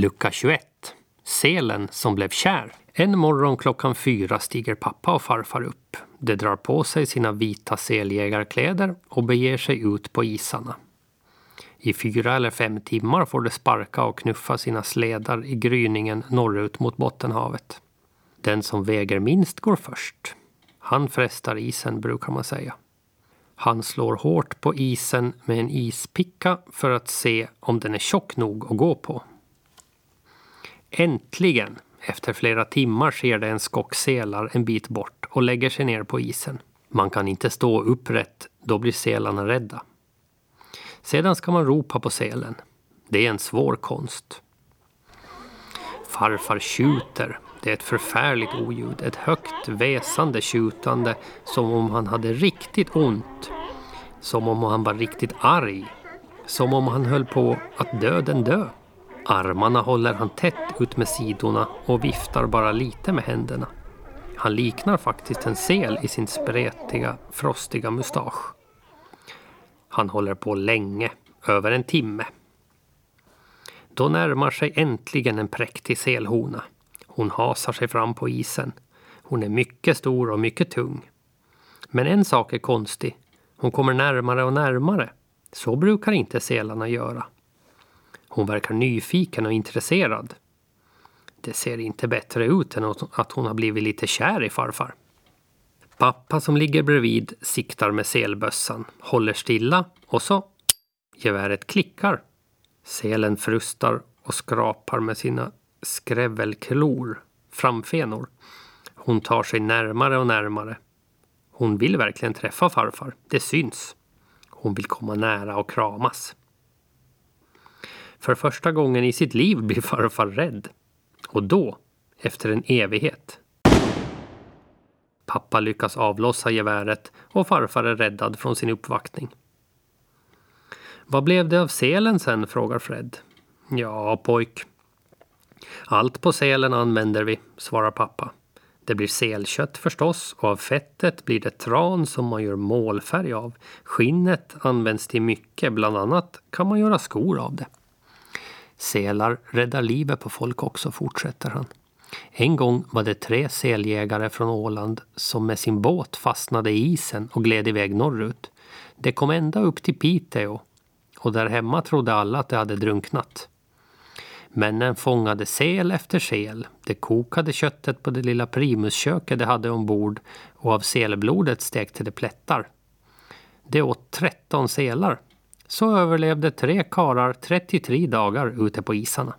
Lucka 21. Selen som blev kär. En morgon klockan fyra stiger pappa och farfar upp. De drar på sig sina vita seljägarkläder och beger sig ut på isarna. I fyra eller fem timmar får de sparka och knuffa sina sledar i gryningen norrut mot Bottenhavet. Den som väger minst går först. Han frestar isen, brukar man säga. Han slår hårt på isen med en ispicka för att se om den är tjock nog att gå på. Äntligen, efter flera timmar ser det en skock selar en bit bort och lägger sig ner på isen. Man kan inte stå upprätt, då blir selarna rädda. Sedan ska man ropa på selen. Det är en svår konst. Farfar tjuter. Det är ett förfärligt oljud. Ett högt väsande tjutande som om han hade riktigt ont. Som om han var riktigt arg. Som om han höll på att döden dö. Armarna håller han tätt ut med sidorna och viftar bara lite med händerna. Han liknar faktiskt en sel i sin spretiga, frostiga mustasch. Han håller på länge, över en timme. Då närmar sig äntligen en präktig selhona. Hon hasar sig fram på isen. Hon är mycket stor och mycket tung. Men en sak är konstig. Hon kommer närmare och närmare. Så brukar inte selarna göra. Hon verkar nyfiken och intresserad. Det ser inte bättre ut än att hon har blivit lite kär i farfar. Pappa som ligger bredvid siktar med selbössan, håller stilla och så... Geväret klickar. Selen frustar och skrapar med sina skrävelklor, framfenor. Hon tar sig närmare och närmare. Hon vill verkligen träffa farfar, det syns. Hon vill komma nära och kramas. För första gången i sitt liv blir farfar rädd. Och då, efter en evighet, Pappa lyckas avlossa geväret och farfar är räddad från sin uppvaktning. Vad blev det av selen sen? frågar Fred. Ja, pojk. Allt på selen använder vi, svarar pappa. Det blir selkött förstås och av fettet blir det tran som man gör målfärg av. Skinnet används till mycket, bland annat kan man göra skor av det. Selar räddar livet på folk också, fortsätter han. En gång var det tre seljägare från Åland som med sin båt fastnade i isen och gled iväg norrut. Det kom ända upp till Piteå och där hemma trodde alla att de hade drunknat. Männen fångade sel efter sel. De kokade köttet på det lilla primusköket de hade ombord och av selblodet stekte de plättar. De åt 13 selar. Så överlevde tre karlar 33 dagar ute på isarna.